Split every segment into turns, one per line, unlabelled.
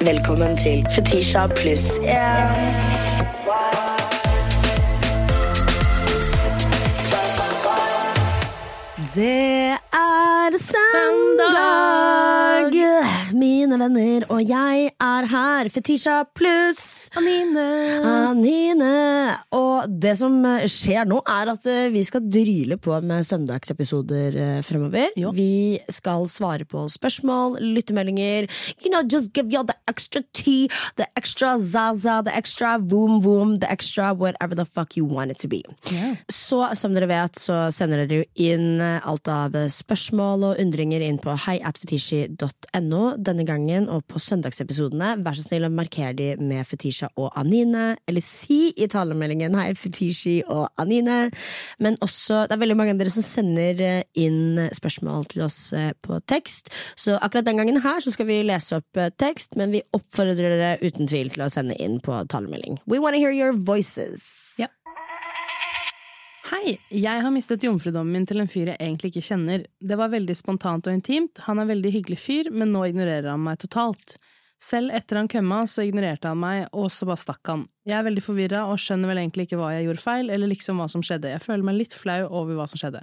Velkommen til Fetisha pluss én. Det er søndag, mine venner, og jeg er her. Fetisha pluss
Anine.
Anine. Og det som skjer nå, er at eh, vi skal dryle på med søndagsepisoder eh, fremover.
Jo.
Vi skal svare på spørsmål, lyttemeldinger. You know, just give you the extra tea, the extra zaza, the extra voom voom, the extra whatever the fuck you want it to be.
Yeah.
Så som dere vet, så sender dere jo inn eh, alt av spørsmål og undringer inn på heiatfetishi.no denne gangen, og på søndagsepisodene, vær så snill å markere de med Fetisha og Anine, eller si i talemeldingen hei, Fetishi og Anine, men også, det er veldig mange av dere som sender eh, inn spørsmål til oss eh, på tekst, så akkurat den gangen her så skal vi lese opp eh, tekst, men vi oppfordrer dere uten tvil til å sende inn på talemelding. We wanna hear your voices.
Ja. Hei, jeg har mistet jomfrudommen min til en fyr jeg egentlig ikke kjenner. Det var veldig spontant og intimt, han er en veldig hyggelig fyr, men nå ignorerer han meg totalt. Selv etter han kømma, så ignorerte han meg, og så bare stakk han. Jeg er veldig forvirra og skjønner vel egentlig ikke hva jeg gjorde feil, eller liksom hva som skjedde. Jeg føler meg litt flau over hva som skjedde.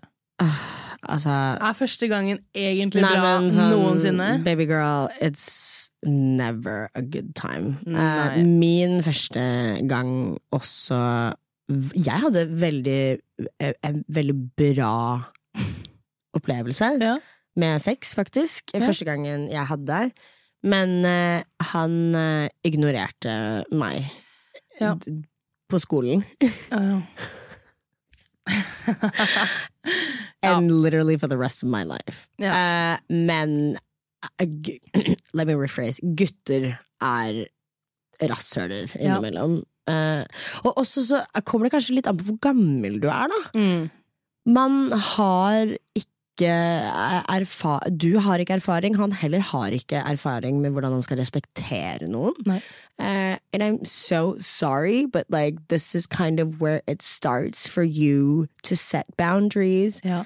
Altså,
Er første gangen egentlig
Nei,
bra
men sånn,
noensinne?
Babygirl, it's never a good time. Eh, min første gang også Jeg hadde veldig eh, en veldig bra opplevelse
Ja.
med sex, faktisk.
Ja.
Første gangen jeg hadde. Men eh, han eh, ignorerte meg
Ja.
på skolen.
Ja.
And literally for the rest of my life. Eh, men eh, gu- Let me rephrase. Gutter er rasshøler
Ja.
innimellom. Eh, og også så kommer det kanskje litt an på hvor gammel du er, da.
Mm.
Man har ikke Du har ikke erfaring, han heller har ikke erfaring med hvordan han skal respektere noen. Eh, and I'm so sorry, but like this is kind of where it starts for you to set boundaries.
Ja.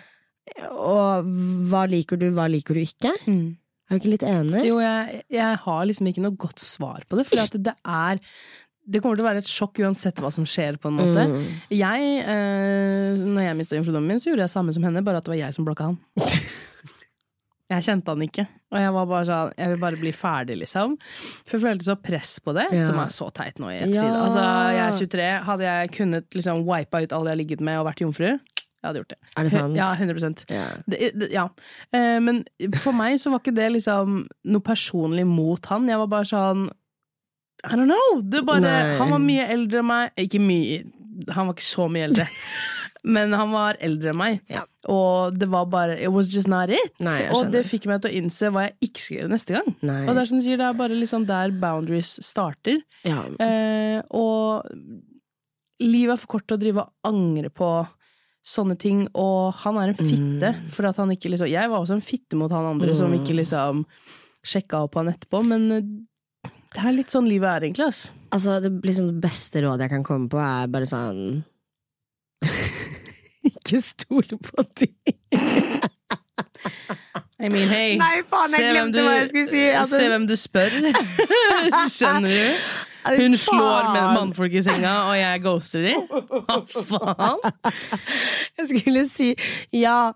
Og hva liker du, hva liker du ikke?
Mm.
Er du ikke litt enig?
Jo, jeg, jeg har liksom ikke noe godt svar på det, for at det er det kommer til å være et sjokk uansett hva som skjer. på en måte
Mm.
Jeg, eh, når jeg mista jomfrudommen min, så gjorde jeg samme som henne, bare at det var jeg som blokka han. Jeg kjente han ikke, og jeg var bare sånn Jeg vil bare bli ferdig, liksom. For jeg følte så press på det,
Ja.
som er så teit nå i ettertid.
Ja.
Altså, jeg er 23. Hadde jeg kunnet liksom wipa ut alle jeg har ligget med og vært jomfru, jeg hadde gjort det.
Er det sant?
Ja, 100
yeah.
det, det, ja. Eh, men for meg så var ikke det liksom noe personlig mot han. Jeg var bare sånn I don't know! Det bare,
Nei.
han var mye eldre enn meg. Ikke mye, han var ikke så mye eldre. Men han var eldre enn meg,
Ja.
og det var bare It was just not it.
Nei,
og det fikk meg til å innse hva jeg ikke skal gjøre neste gang.
Nei.
Og det er som du sier, det er bare liksom der boundaries starter.
Ja.
Eh, og livet er for kort til å drive og angre på sånne ting, og han er en fitte.
Mm.
For at han ikke liksom Jeg var også en fitte mot han andre som ikke liksom sjekka opp han etterpå, men det er litt sånn livet er, egentlig. ass.
Altså, det, liksom, det beste rådet jeg kan komme på, er bare sånn Ikke stole på ting!
I mean, hey,
Nei, faen, jeg
hvem
glemte hva jeg skulle si. Altså-
Se hvem du spør. Skjønner du? Hun slår med mannfolk i senga, og jeg ghoster de. Hva faen?
Jeg skulle si ja,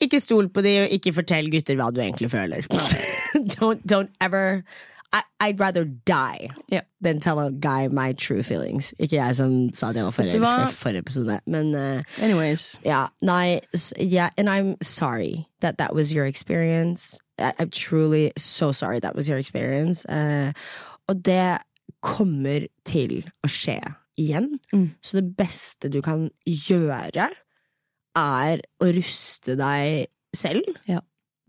ikke stol på de, og ikke fortell gutter hva du egentlig føler. don't, don't ever I, I'd rather die
Ja.
than tell a guy my true feelings. Ikke jeg som sa det var forelska i forrige episode, men uh,
Anyways.
ja, nei, yeah, and I'm sorry that that was your experience. I, I'm truly so sorry that was your experience. Uh, og det kommer til å skje igjen.
Mm.
Så det beste du kan gjøre, er å ruste deg selv.
Ja.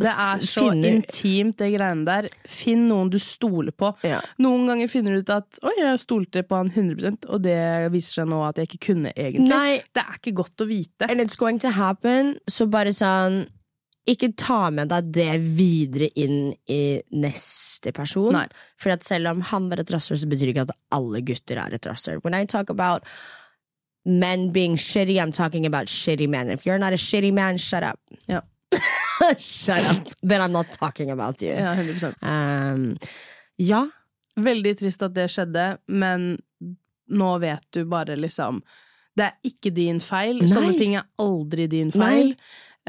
Det er så
finner...
intimt, det greiene der. Finn noen du stoler på.
Ja.
Noen ganger finner du ut at 'oi, jeg stolte på han 100% og det viser seg nå at jeg ikke kunne egentlig.
Nei,
Det er ikke godt å vite.
and it's going to happen, så bare sånn ikke ta med deg det videre inn i neste person.
Nei.
For at selv om han var et rasshøl, så betyr det ikke at alle gutter er et rasshøl. When I talk about men being shitty, I'm talking about shitty men. If you're not a shitty man, shut up.
Ja.
shut up. Then I'm not talking about you.
Ja, 100
Um, ja,
Veldig trist at det skjedde, men nå vet du bare liksom Det er ikke din feil.
Nei.
Sånne ting er aldri din feil.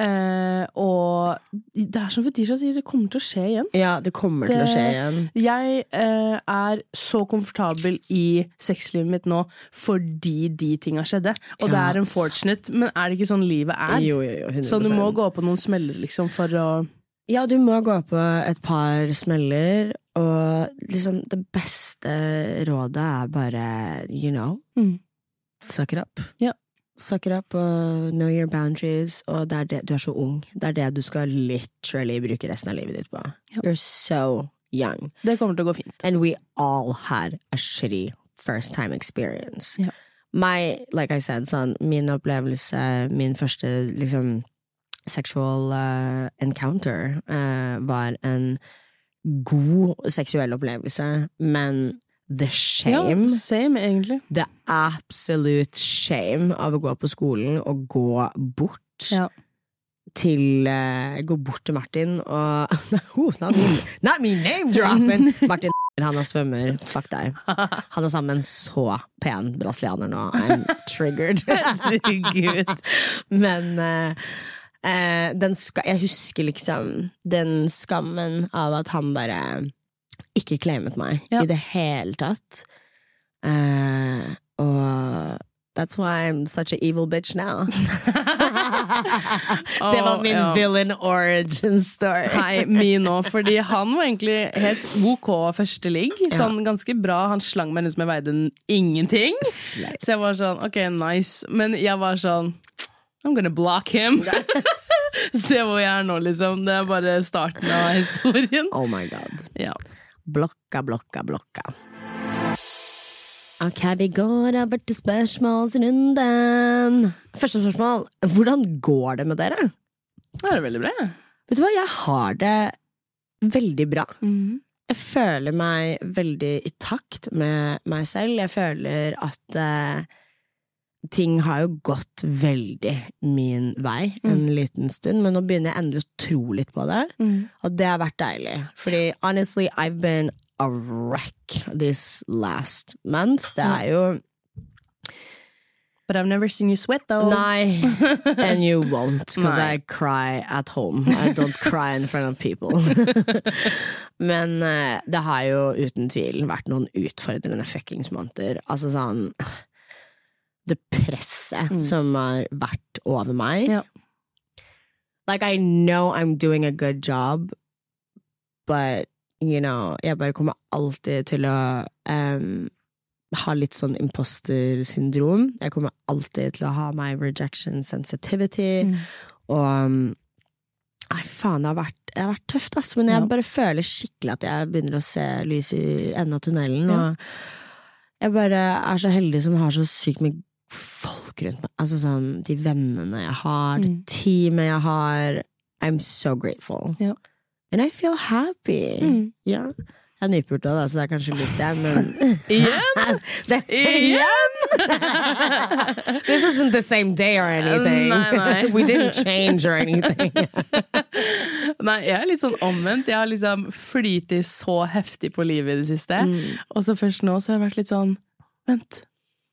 Eh, og det er som Fetisha sier, det kommer til å skje igjen.
Ja, det kommer til å skje igjen.
Jeg uh, er så komfortabel i sexlivet mitt nå fordi de tinga skjedde. Og det er unfortunate, men er det ikke sånn livet er?
Jo, jo, jo, 100%.
Så du må gå på noen smeller, liksom, for å
Ja, du må gå på et par smeller, og liksom det beste rådet er bare, you know,
Mm.
suck it up.
Ja.
Suck it up og know your boundaries, og det er det, du er så ung. Det er det du skal literally bruke resten av livet ditt på.
Yep.
You're so young.
Det kommer til å gå fint.
And we all had a shitty first time experience.
Yep.
My, like I said, sånn, min opplevelse, min første liksom sexual uh, encounter uh, var en god seksuell opplevelse, men the shame,
Ja, same, egentlig.
the absolute shame av å gå på skolen og gå bort
Ja.
til uh, Gå bort til Martin og oh, not, me, not me name dropping! Martin han er svømmer, fuck deg. Han er sammen med en så pen brasilianer nå. I'm triggered. Men uh, uh, den ska, jeg husker liksom den skammen av at han bare ikke claimet meg
Ja.
i det hele tatt. Uh, og that's why I'm such an evil bitch now. det var min
ja.
villain origin story.
Nei, min òg, fordi han var egentlig helt ok første ligg. Sånn ganske bra. Han slang meg ut som jeg veide ingenting.
Slay.
Så jeg var sånn, ok, nice. Men jeg var sånn I'm gonna block him. Se hvor jeg er nå, liksom. Det er bare starten av historien.
Oh my god.
Ja.
Blokka, blokka, blokka. Ok, vi går over til spørsmålsrunden. Første spørsmål. Hvordan går det med dere?
Det er veldig bra.
Vet du hva, jeg har det veldig bra.
Mhm.
Jeg føler meg veldig i takt med meg selv. Jeg føler at eh, ting har jo gått veldig min vei en liten stund, men nå begynner jeg endelig å tro litt på det. Og det har vært deilig. Fordi honestly, I've been a wreck this last month. Det er jo
But I've never seen you sweat, though.
Nei, and you won't, because I cry at home. I don't cry in front of people. Men eh, det har jo uten tvil vært noen utfordrende fuckings måneder. Altså sånn Det presset som har vært over meg.
Ja.
Like, I know I'm doing a good job, but you know, jeg bare kommer alltid til å um, ha litt sånn imposter-syndrom. Jeg kommer alltid til å ha my rejection sensitivity,
Mm.
og um, Nei, faen, det har vært, det har vært tøft, ass, men jeg
Ja.
bare føler skikkelig at jeg begynner å se lys i enden av tunnelen,
Ja.
og jeg bare er så heldig som har så sykt mye folk rundt meg. Altså sånn, de vennene jeg har, det
Mm.
teamet jeg har. I'm so grateful.
Ja.
And I feel happy.
Mm.
Ja. Jeg er nypult òg, så det er kanskje litt det, men
Igjen?
det, Igjen! This isn't the same day or anything.
Nei, nei.
We didn't change or anything.
Nei, jeg er litt sånn omvendt. Jeg har liksom flytet så heftig på livet i det siste.
Mm.
Og så først nå så har jeg vært litt sånn Vent,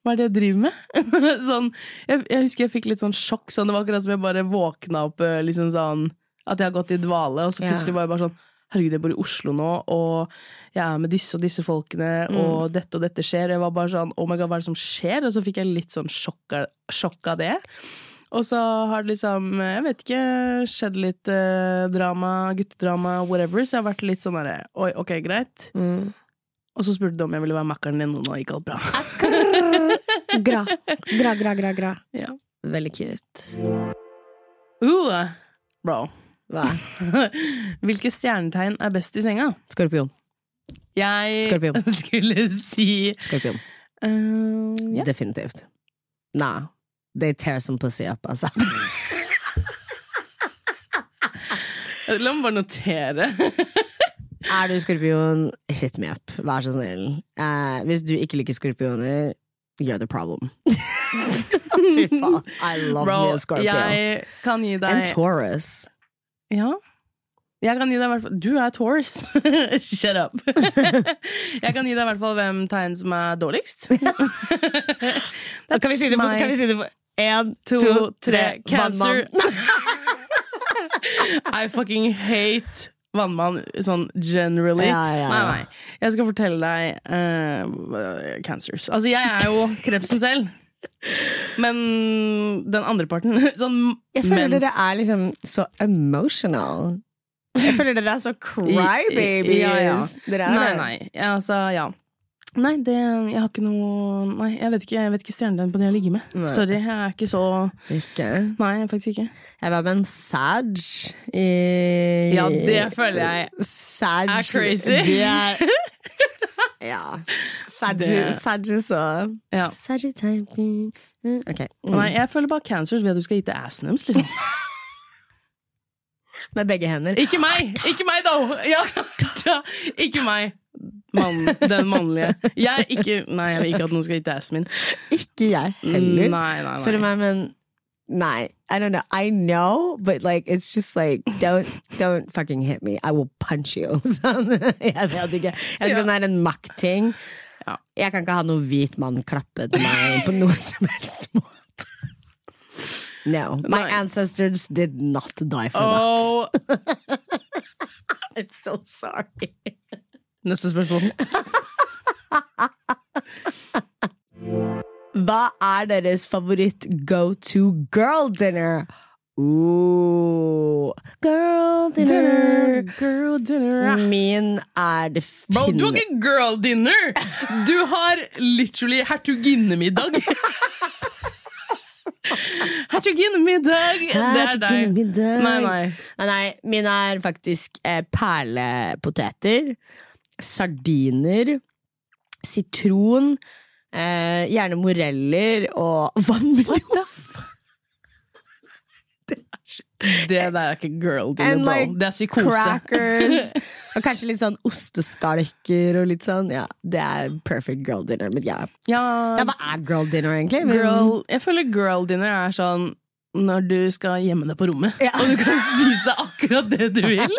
hva er det jeg driver med? sånn, jeg, jeg husker jeg fikk litt sånn sjokk. Sånn, det var akkurat som jeg bare våkna opp eh, liksom sånn At jeg har gått i dvale, og så plutselig var jeg bare sånn Herregud, jeg bor i Oslo nå, og jeg er med disse og disse folkene,
Mm.
og dette og dette skjer. Jeg var bare sånn Oh my god, hva er det som skjer? Og så fikk jeg litt sånn sjokk av, sjokk av det. Og så har det liksom, jeg vet ikke, skjedd litt eh, drama, guttedrama, whatever, så jeg har vært litt sånn derre Oi, ok, greit.
Mm.
Og så spurte du om jeg ville være makkeren din, og nå gikk alt bra.
Gra. Gra, gra, gra, gra.
Ja.
Veldig cute.
Uh, bro.
Hva?
Hvilke stjernetegn er best i senga?
Skorpion.
Jeg
Skorpion.
skulle si
Skorpion.
uh, yeah.
Definitivt. Nah. They tear some pussy up, altså.
La meg bare notere.
Er du skorpion, hit me up. Vær så snill. Eh, hvis du ikke liker skorpioner, you're the problem. Fy faen. I love
Bro,
me a scorpio.
jeg kan gi deg And
Taurus.
Ja. Jeg kan gi deg hvert fall Du er Taurus. Shut up. jeg kan gi deg i hvert fall hvem tegn som er dårligst.
Kan vi si det på, kan vi si det på én,
to,
to,
tre, cancer. I fucking hate vannmann sånn generally.
Ja, ja, ja.
Nei, nei. Jeg skal fortelle deg uh, cancers. Altså, jeg er jo krepsen selv. Men den andre parten sånn,
Jeg føler
men-
dere er liksom så emotional. Jeg føler dere er så crybabies.
Ja, ja.
Dere er
Nei,
det.
nei. Altså, ja. Nei, det, jeg har ikke noe Nei, jeg vet ikke, jeg vet ikke stjernetegn på det jeg ligger med.
Nei.
Sorry, jeg er ikke så
Ikke.
Nei, faktisk ikke.
Jeg var med en Sag i
Ja, det føler jeg
Sag
er crazy.
Det er Ja. Sag og
Ja.
Sagityping Ok. Mm.
Nei, jeg føler bare cancers ved at du skal gi til assen deres, liksom.
Med begge hender.
Ikke meg! Ikke meg, though! Ja. Ikke meg. Mann, den mannlige. Jeg ikke Nei, jeg vil ikke at noen skal til assen min.
Ikke jeg heller.
Nei, nei,
Sorry, meg, men Nei, I don't know. I know, but like it's just like don't don't fucking hit me. I will punch you. Sånn. Jeg vet ikke. Jeg vet ikke om det er en maktting.
Ja.
Jeg kan ikke ha noen hvit mann klappe til meg på noe som helst måte. No. My ancestors did not die for
Oh,
that. I'm so sorry.
Neste spørsmål.
Hva er deres favoritt go to girl dinner? Ooh, girl dinner.
Girl dinner.
Min er det
Bro, du har ikke girl dinner! Du har literally hertuginnemiddag. hertuginnemiddag! Det er deg. Nei, nei.
Nei, nei, min er faktisk eh, perlepoteter, sardiner, sitron, eh, gjerne moreller og vannmelon.
Det der er ikke girl dinner,
like
det er psykose.
crackers. og kanskje litt sånn osteskalker og litt sånn. Ja, det er perfect girl dinner. Men ja,
Ja,
ja hva er girl dinner, egentlig?
Girl, jeg føler girl dinner er sånn når du skal gjemme deg på rommet,
Ja.
og du kan spise akkurat det du vil.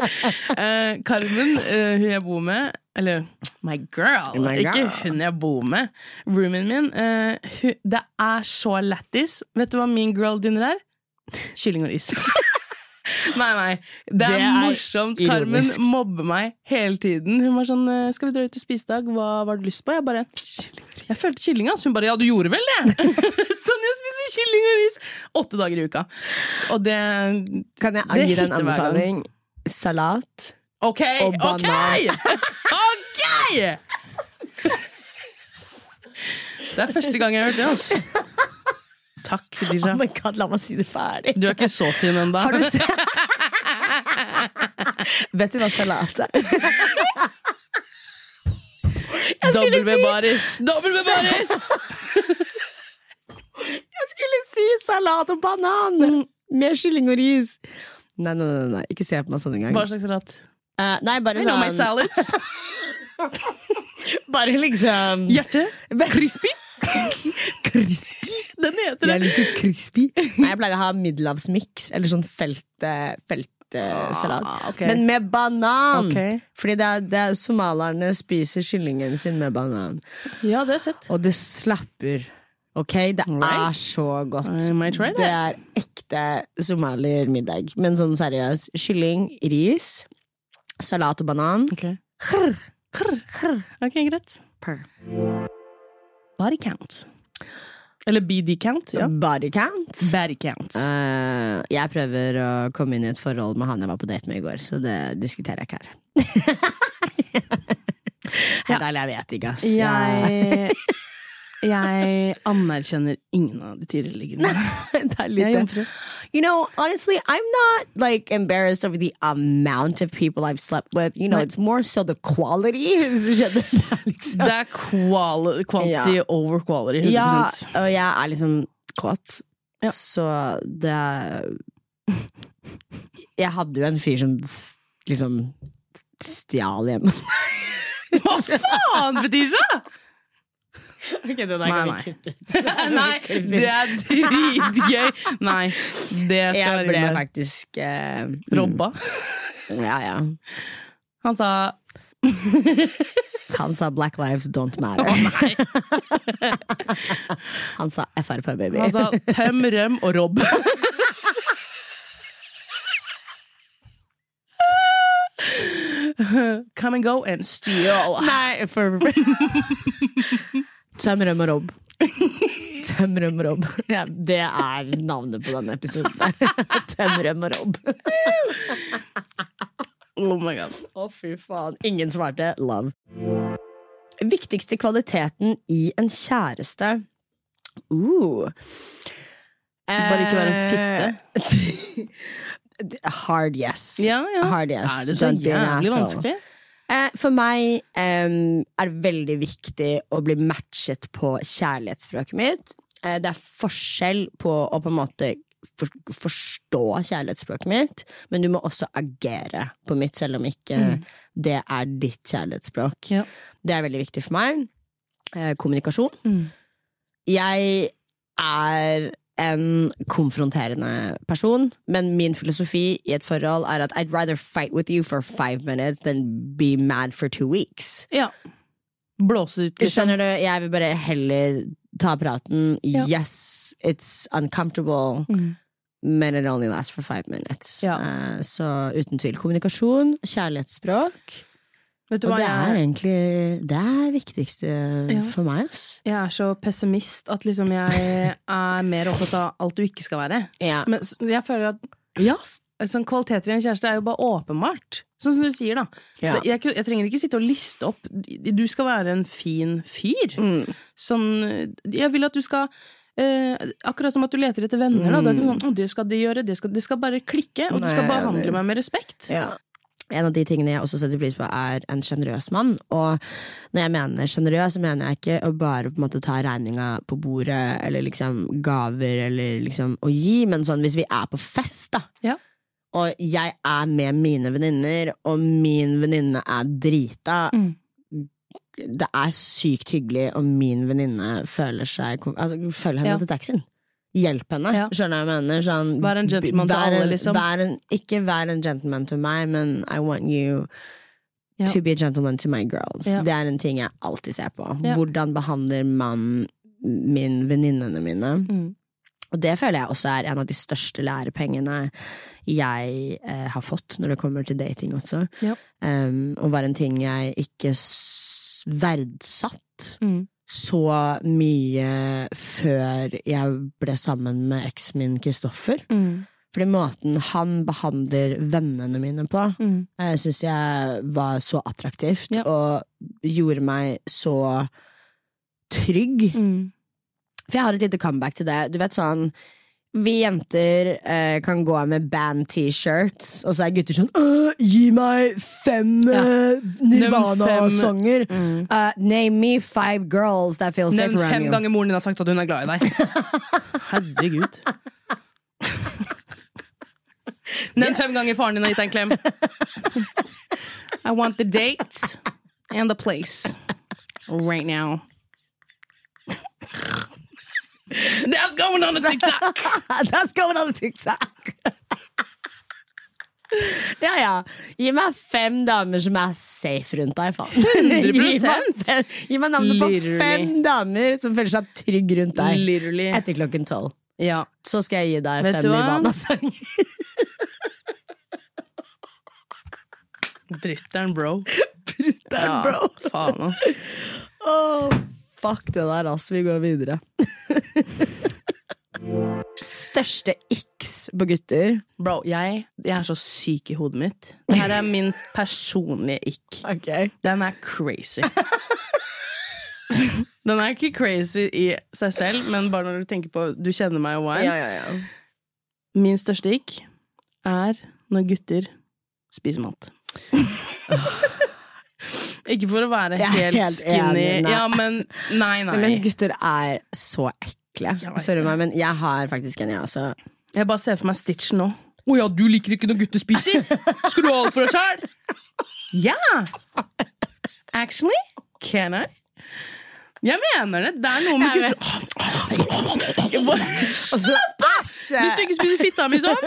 Eh, Carmen, eh, hun jeg bor med Eller my girl,
My
ikke hun jeg bor med. Roomien min. eh, hun, det er så lættis. Vet du hva min girl dinner er? Kylling og is. Nei, nei. Det er,
Det er
morsomt. Carmen mobber meg hele tiden. Hun var sånn eh, 'Skal vi dra ut og spise i dag? Hva var du lyst på?' Jeg bare Jeg følte kyllinga', så Hun bare 'Ja, du gjorde vel det?' sånn, jeg spiser kylling og ris åtte dager i uka. Og det
Kan jeg
Det
gi deg en anbefaling? Salat.
Ok!
Og banan.
ok! Det er første gang jeg har hørt det. Altså. Takk, Fetisha.
Oh god, la meg si det ferdig.
Du er ikke så tynn ennå.
Vet du hva salat er?
Dobbel med baris! W-baris!
Jeg skulle si salat og banan! Med kylling og ris. Nei, nei, nei, nei. ikke se på meg sånn engang.
Hva slags salat?
Uh, nei, bare
I know my
sånn
salads.
Bare liksom
Hjerte. Crispy.
Crispy.
Den heter
Jeg liker crispy. Nei, jeg pleier å ha middelhavsmiks, eller sånn feltsalat. Feltsalat.
Ah, okay.
Men med banan!
Okay.
Fordi det er, det er somalierne spiser kyllingen sin med banan.
Ja, det har jeg sett.
Og det slapper. Ok, Det er så godt. Det er ekte somaliermiddag. Men sånn seriøst. Kylling, ris, salat og banan.
Ok,
Krr, krr, krr.
Ok, greit.
Per.
Body count. Eller BD count. Ja.
Body count.
Body count.
Uh, jeg prøver å komme inn i et forhold med han jeg var på date med i går, så det diskuterer jeg ikke her. Helt ærlig, jeg vet ikke, ass.
Jeg, jeg anerkjenner ingen av de tidligere
det er
Jeg
litt
er jomfru.
You know, honestly, I'm not like embarrassed over the amount of people I've slept with. You know,
Nei.
it's more so the quality. Det, liksom.
Det er quali quality
Ja.
over quality. 100
Ja, og jeg er liksom kåt,
Ja.
så det Jeg hadde jo en fyr som liksom stjal hjemme hos meg.
Hva faen, Fetisha?!
Ok, det der
Nei,
kan vi
nei.
kutte ut.
Nei, det er dritgøy! Nei, det skal
Jeg ble
inne.
faktisk eh, mm,
Robba.
Ja, ja.
Han sa
Han sa 'Black lives don't matter'. Han sa Frp, baby.
Han sa tøm, røm og robb. Come and go and steal.
Nei, for Tøm, røm og robb. Tøm, røm og robb. Ja, det er navnet på denne episoden. der. Tøm, røm og robb.
Oh my god.
Å, fy faen. Ingen svarte love. Viktigste kvaliteten i en kjæreste? Uh.
Bare ikke være en
fitte. Hard yes.
Ja, ja.
Hard yes.
Er det så
Don't
jævlig vanskelig?
Eh, For meg um, er det veldig viktig å bli matchet på kjærlighetsspråket mitt. Eh, det er forskjell på å på en måte for, forstå kjærlighetsspråket mitt, men du må også agere på mitt, selv om ikke det er ditt kjærlighetsspråk.
Ja.
Det er veldig viktig for meg. Eh, kommunikasjon.
Mm.
Jeg er en konfronterende person, men min filosofi i et forhold er at I'd rather fight with you for five minutes than be mad for two weeks.
Ja. Blåse ut, liksom.
Skjønner du? Jeg vil bare heller ta praten.
Ja.
Yes, it's uncomfortable,
Mm.
men it only lasts for five minutes.
Ja.
Uh, så uten tvil. Kommunikasjon, kjærlighetsspråk.
Vet du
Og
hva
det er
jeg,
egentlig det er viktigste
Ja.
for meg. Ass.
jeg er så pessimist at liksom jeg er mer opptatt av alt du ikke skal være.
Ja.
Men jeg føler at
yes.
sånn, kvaliteter i en kjæreste er jo bare åpenbart. Sånn som du sier, da.
Ja.
Jeg, jeg trenger ikke sitte og liste opp Du skal være en fin fyr.
Mm.
Sånn Jeg vil at du skal eh, akkurat som at du leter etter venner. Da. Det, er ikke sånn, «Å, det skal de gjøre, det skal, det skal bare klikke, og du skal behandle meg med respekt.
Ja. En av de tingene jeg også setter pris på, er en sjenerøs mann. Og når jeg mener sjenerøs, så mener jeg ikke å bare på en måte ta regninga på bordet, eller liksom gaver, eller liksom å gi, men sånn hvis vi er på fest, da.
Ja.
Og jeg er med mine venninner, og min venninne er drita.
Mm.
Det er sykt hyggelig om min venninne føler seg altså, Følg henne
Ja.
til taxien. Hjelp henne.
Ja.
Skjønner jeg mener? Sånn,
Vær en gentleman til alle, liksom.
Vær en, ikke vær en gentleman til meg, men I want you
Ja.
to be a gentleman to my girls.
Ja.
Det er en ting jeg alltid ser på. Hvordan behandler man min venninnene mine?
Mm.
Og det føler jeg også er en av de største lærepengene jeg eh, har fått når det kommer til dating også. Um, og var en ting jeg ikke verdsatt
Mm.
Så mye før jeg ble sammen med eksen min Kristoffer.
Mm.
Fordi måten han behandler vennene mine på,
Mm.
eh, syns jeg var så attraktivt,
Ja.
og gjorde meg så trygg.
Mm.
For jeg har et lite comeback til det. Du vet sånn vi jenter eh, kan gå med band-T-shirts, og så er gutter sånn «Øh, Gi meg fem
Ja.
eh, Nirvana-sanger!
Mm.
Uh, name me five girls that feel safe around
Nevn
around
fem ganger moren din har sagt at hun er glad i deg. Herregud. Nevn fem ganger faren din har gitt deg en klem. I want the date and the place right now. That's going on a TikTok!
That's going on TikTok! ja, ja. Gi meg fem damer som er safe rundt deg, faen.
100%.
Gi meg, fem, gi meg navnet på fem damer som føler seg trygg rundt deg
Literally.
etter klokken tolv.
Ja.
Så skal jeg gi deg
Vet
fem? Nirvana-sanger.
Brutter'n, bro.
Brutter'n,
Ja,
bro.
faen, ass.
Oh, fuck det der, ass. Vi går videre. Største x på gutter?
Bro, jeg, jeg er så syk i hodet mitt. Det her er min personlige ikk.
Okay.
Den er crazy. Den er ikke crazy i seg selv, men bare når du tenker på Du kjenner meg og wine.
Ja, ja, ja.
Min største ikk er når gutter spiser mat. ikke for å være helt,
helt
skinny,
enig, nei.
men nei, nei.
Men gutter er så ekle.
Jeg
Sorry meg, men jeg har faktisk en, jeg også.
Jeg bare ser for meg Stitch nå. Å ja, du liker ikke når gutter spiser? Skal du ha alt for deg sjæl? Ja! Actually, can I? Jeg mener det. Det er noe med
Jeg
gutter
Og så, Æsj!
Hvis du ikke spiser fitta mi sånn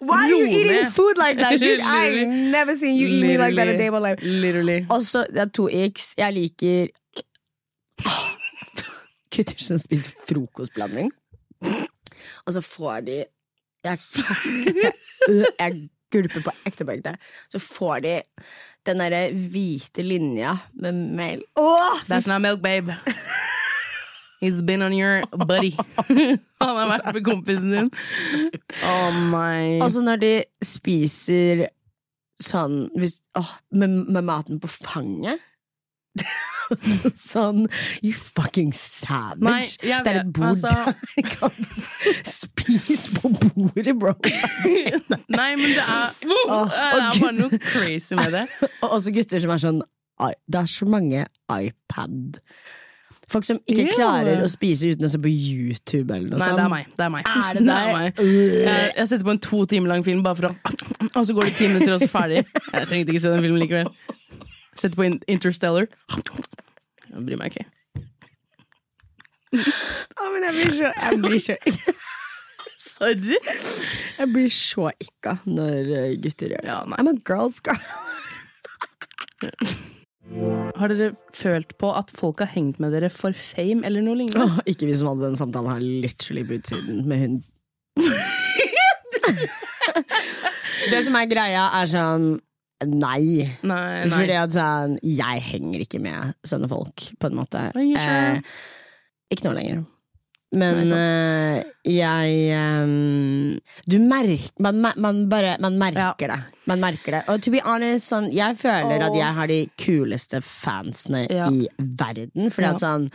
Why are you eating food like that? Dude,
I've
never seen you eat me like that a day in my life.
Literally.
Også, det er to x. Jeg liker gutter som spiser frokostblanding. Og så får de Jeg, jeg gulper på ekte på ekte. Så får de den derre hvite linja med mel. Oh,
That's not milk, babe. He's been on your buddy. Han har vært med kompisen din. Oh my
Altså når de spiser sånn hvis, oh, med, med maten på fanget Så Sånn You fucking savage.
Nei,
det er et bord
altså-
der. Kan Spis på bordet, bro.
Nei, men det er Det er bare noe crazy med det.
Og også gutter som er sånn «Ai, Det er så mange iPad. Folk som ikke klarer å spise uten å se på YouTube eller noe
Nei,
sånt.
det er meg. Det er meg.
Er det
er meg. Jeg, jeg setter på en to timer lang film bare for å Og så går det ti minutter, og så ferdig. Jeg trengte ikke se den filmen likevel. Setter på Interstellar. Jeg bryr meg ikke.
Å, men jeg blir så Jeg blir så,
Sorry.
jeg blir så ikka når eh, gutter gjør det.
Ja, nei.
I'm a girl's girl.
Har dere følt på at folk har hengt med dere for fame eller noe lignende?
Åh, ikke vi som hadde den samtalen her literally på utsiden med hun Det som er greia, er sånn Nei.
Nei, nei.
Fordi at sånn Jeg henger ikke med sånne folk, på en måte. Eh, ikke nå lenger. Men
Nei,
eh, jeg um, Du merker man, man, bare Man merker det. Man merker det. Og to be honest, sånn, jeg føler
oh.
at jeg har de kuleste fansene
Ja.
i verden. Fordi
Ja.
at sånn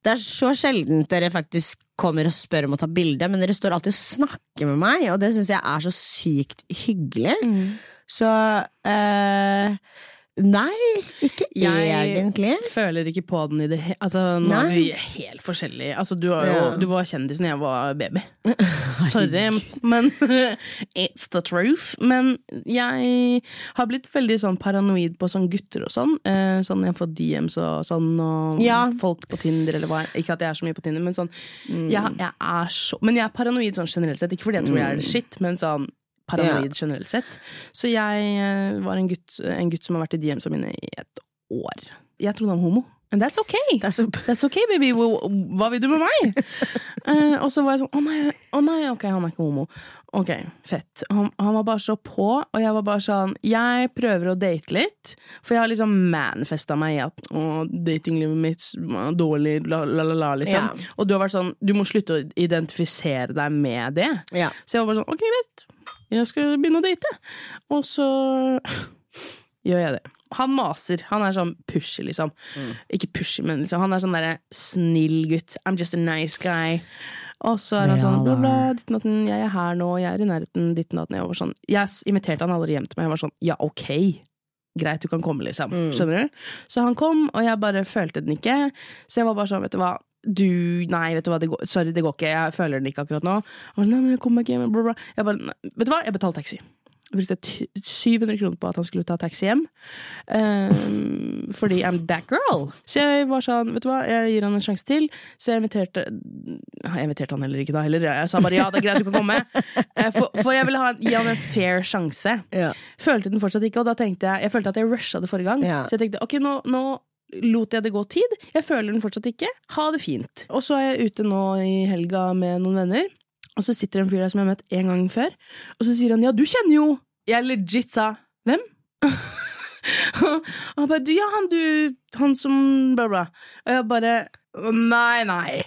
det er så sjelden dere faktisk kommer og spør om å ta bilde, men dere står alltid og snakker med meg, og det syns jeg er så sykt hyggelig.
Mm.
Så eh, Nei, ikke
Jeg-
egentlig.
Føler ikke på den i det hele Altså, nå
Nei.
er vi helt forskjellige. Altså, du, var jo,
Ja.
du var kjendis da jeg var baby. Sorry, men it's the truth. Men jeg har blitt veldig sånn paranoid på sånn gutter og sånn. Eh, sånn jeg får DMs og sånn, og
Ja.
folk på Tinder eller hva. Ikke at jeg er så mye på Tinder, men sånn
Mm.
jeg, jeg er så Men jeg er paranoid sånn generelt sett. Ikke fordi jeg tror jeg er shit, men sånn paranoid generelt sett. Så jeg eh, var en gutt, en gutt som har vært i DMs-a mine i et år. Jeg trodde han var homo. And that's okay.
That's,
That's okay, baby. Hva, vil du med meg? uh, og så var jeg sånn Å nei, oh nei, ok, han er ikke homo. Ok, fett. Han, han var bare så på, og jeg var bare sånn Jeg prøver å date litt, for jeg har liksom manifesta meg i at datinglivet mitt er dårlig, la, la, la, la, liksom.
Ja.
Og du har vært sånn Du må slutte å identifisere deg med det.
Ja.
Så jeg var bare sånn, ok greit, jeg skal begynne å date. Og så gjør jeg det. Han maser. Han er sånn pushy, liksom. Ikke pushy, men liksom, han er sånn derre snill gutt. I'm just a nice guy. Og så er han sånn bla, bla, ditten datten, jeg er her nå, jeg er i nærheten, ditten datten. Jeg var sånn Jeg inviterte han aldri hjem til meg. Jeg var sånn ja, ok. Greit, du kan komme, liksom. Skjønner du? Så han kom, og jeg bare følte den ikke. Så jeg var bare sånn, vet du hva. Du, nei, vet du hva, det går, sorry, det går ikke. Jeg føler den ikke akkurat nå. Sånn, nei, men jeg kommer ikke hjem, bla, bla. Jeg bare, nei, vet du hva, jeg betalte taxi. Jeg brukte 700 kroner på at han skulle ta taxi hjem. Um, fordi I'm that girl. Så jeg var sånn, vet du hva, jeg gir han en sjanse til. Så jeg inviterte Jeg inviterte han heller ikke da heller. Jeg sa bare ja, det er greit, du kan komme. Eh, For, for jeg ville ha, gi han en fair sjanse.
Ja.
Følte den fortsatt ikke, og da tenkte jeg Jeg følte at jeg rusha det forrige gang.
Ja.
Så jeg tenkte ok, nå, nå lot jeg det gå tid. Jeg føler den fortsatt ikke. Ha det fint. Og så er jeg ute nå i helga med noen venner. Og så sitter det en fyr der som jeg har møtt en gang før, og så sier han ja, du kjenner jo Jeg legit sa hvem? Han bare ja, han du Han som bla, bla. Og jeg bare nei, nei.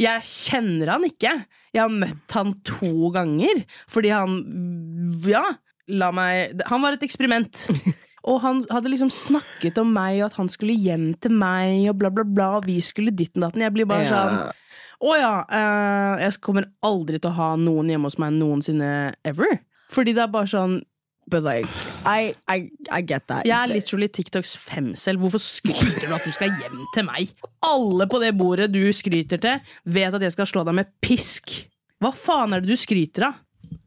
Jeg kjenner han ikke. Jeg har møtt han to ganger fordi han Ja, la meg Han var et eksperiment. Og han hadde liksom snakket om meg, og at han skulle hjem til meg, og bla, bla, bla, og vi skulle ditten datten. Jeg blir bare
Ja.
sånn Å ja, uh, jeg kommer aldri til å ha noen hjemme hos meg noensinne ever. Fordi det er bare sånn
But like, I, I, I get that.
Jeg er literally TikToks femsel. Hvorfor skryter du at du skal hjem til meg? Alle på det bordet du skryter til, vet at jeg skal slå deg med pisk. Hva faen er det du skryter av?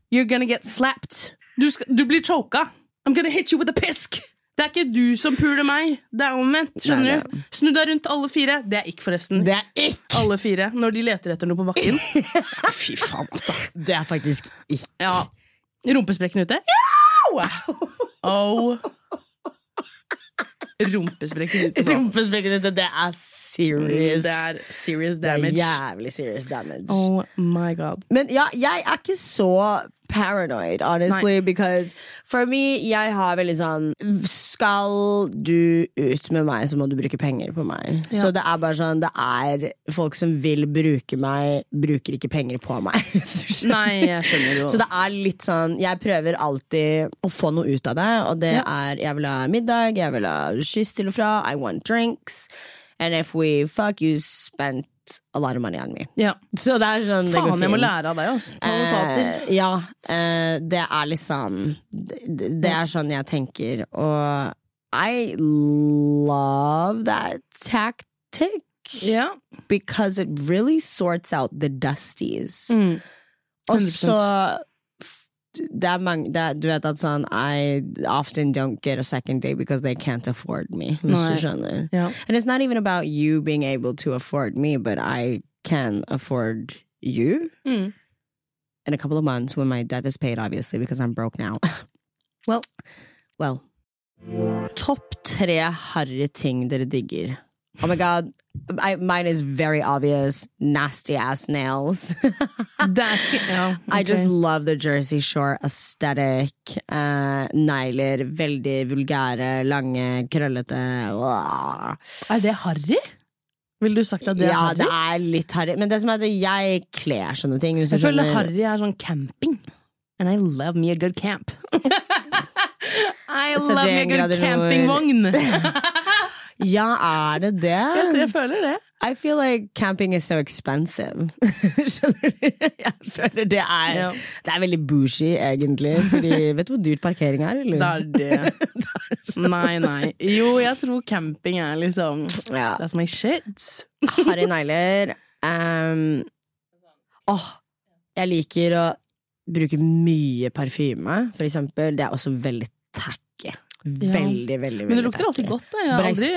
You're gonna get slapped. Du, skal, du blir choka. I'm gonna hit you with a pisk. Det er ikke du som puler meg, det er omvendt. skjønner
Nei,
du? Snu deg rundt alle fire. Det er ikke, forresten.
Det er ikke
Alle fire. Når de leter etter noe på bakken. Fy faen, altså.
Det er faktisk ikke
Ja. Rumpesprekken ute? Oh. Rumpesprekken ute.
Rumpesprekken ute, det er serious.
Det er serious damage.
Det er jævlig serious damage.
Oh my god.
Men ja, jeg er ikke så paranoid, honestly, because for me, jeg har veldig sånn Skal du ut med meg, så må du bruke penger på meg.
Ja.
Så det er bare sånn, det er folk som vil bruke meg, bruker ikke penger på meg.
Nei, jeg skjønner jo.
Så det er litt sånn Jeg prøver alltid å få noe ut av det, og det
Ja.
er Jeg vil ha middag, jeg vil ha kyss til og fra, I want drinks, and if we fuck, you spent a lot of money on me.
ja.
Så det er sånn
Faen, jeg må lære av deg, altså.
Eh, ja, eh, det er liksom det, det er sånn jeg tenker, og I love that tactic
Yeah.
because it really sorts out the dusties.
Mm.
Og så det er mange, det Du vet at sånn I often don't get a second date because they can't afford me. Hvis
Nei.
du skjønner.
Ja.
And it's not even about you being able to afford me, but I can afford you.
Mm.
in a couple of months when my debt is paid, obviously, because I'm broke now.
Well.
well. Topp tre harry ting dere digger. Oh my god, I, mine is very obvious. Nasty ass nails.
that, er ikke ja,
I just love the Jersey Shore aesthetic. Uh, negler, veldig vulgære, lange, krøllete. Uh.
Er det harry? Ville du sagt at det er
ja,
harry?
det er litt harry. Men det som er at jeg kler sånne ting.
Jeg føler
skjønner.
harry er sånn camping. And I love me a good camp. I love me a good campingvogn.
Ja, er det det?
Jeg, jeg føler det.
I feel like camping is so expensive. Skjønner du? Jeg føler det er
Ja.
Det er veldig bougie, egentlig. Fordi, vet du hvor dyrt parkering er? Eller?
Det er det. Nei, nei. Jo, jeg tror camping er liksom
Ja.
That's my shit.
Harry negler. Um, oh, jeg liker å bruke mye parfyme, for eksempel. Det er også veldig tacky. Veldig, veldig, veldig
Men det lukter alltid godt. da Jeg har aldri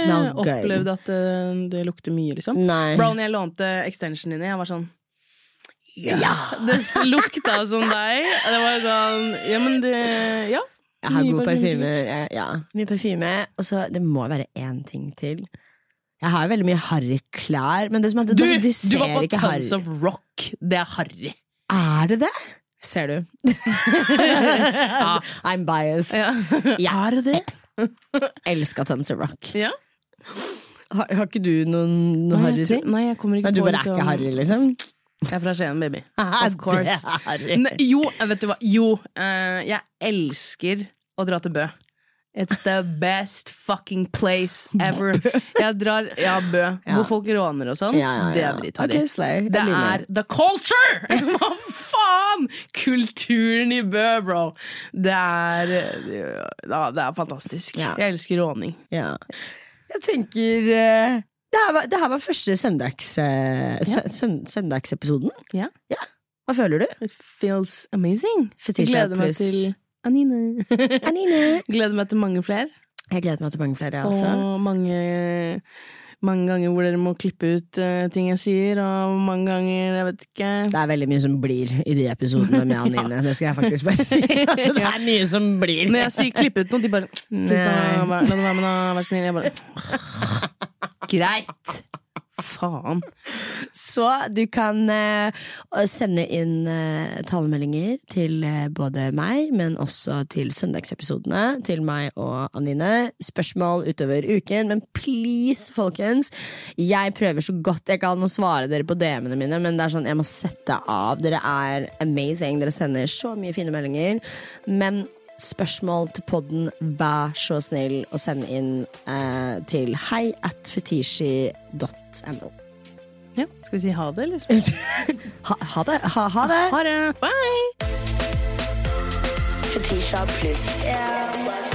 opplevd at det, det lukter mye, liksom.
Nei.
Brownie, jeg lånte extension dine, jeg var sånn
Ja.
Det lukta som deg. Det var sånn Ja, men det Ja.
Jeg har
gode
god
parfyme,
parfyme. eh, Ja, mye parfyme. Og så det må være én ting til. Jeg har veldig mye harry klær, men det som er det,
Du, du var på Tons
harry.
of Rock. Det er harry.
Er det det? Ser du? I'm biased.
Ja. Er det?
Elska Tons of Rock.
Ja.
Har, har ikke du noen, noen
Nei,
harry
jeg
ting?
Nei, jeg kommer ikke
nei, du
på
bare er ikke harry, liksom?
Jeg er fra Skien, baby. Of course.
Det er.
Ne, jo, vet du hva? Jo, uh, jeg elsker å dra til Bø. It's the best fucking place ever. Jeg drar Ja, Bø.
Ja.
Hvor folk råner og sånn.
Ja, ja,
Det er dritharry.
Okay,
Det er the culture! Faen?! Kulturen i Bø, bro. Det er Ja, det er fantastisk.
Ja.
Jeg elsker råning.
Ja. Jeg tenker eh, det, her var, det her var første søndags, eh, sø, søn, søndagsepisoden.
Ja.
Hva føler du?
It feels amazing.
Fetisha
gleder meg til Anine.
Anine.
gleder meg til mange flere.
Jeg gleder meg til mange flere, jeg også.
Og mange, mange ganger hvor dere må klippe ut uh, ting jeg sier, og mange ganger Jeg vet ikke.
Det er veldig mye som blir i de episodene med Anine. Det skal jeg faktisk bare si. Det er mye som blir.
Når jeg sier klippe ut noe, de bare La det være med, da. Vær så snill. Jeg bare Greit. Faen.
Så du kan eh, sende inn eh, talemeldinger til eh, både meg, men også til søndagsepisodene. Til meg og Anine. Spørsmål utover uken. Men please, folkens, jeg prøver så godt jeg kan å svare dere på DM-ene mine, men det er sånn, jeg må sette av. Dere er amazing. Dere sender så mye fine meldinger. Men spørsmål til podden, vær så snill å sende inn eh, til hei at fetisji.no.
Ja, skal vi si ha det, eller?
Ha, ha det. Ha, ha det.
Ha det. Bye!
Fetisha pluss.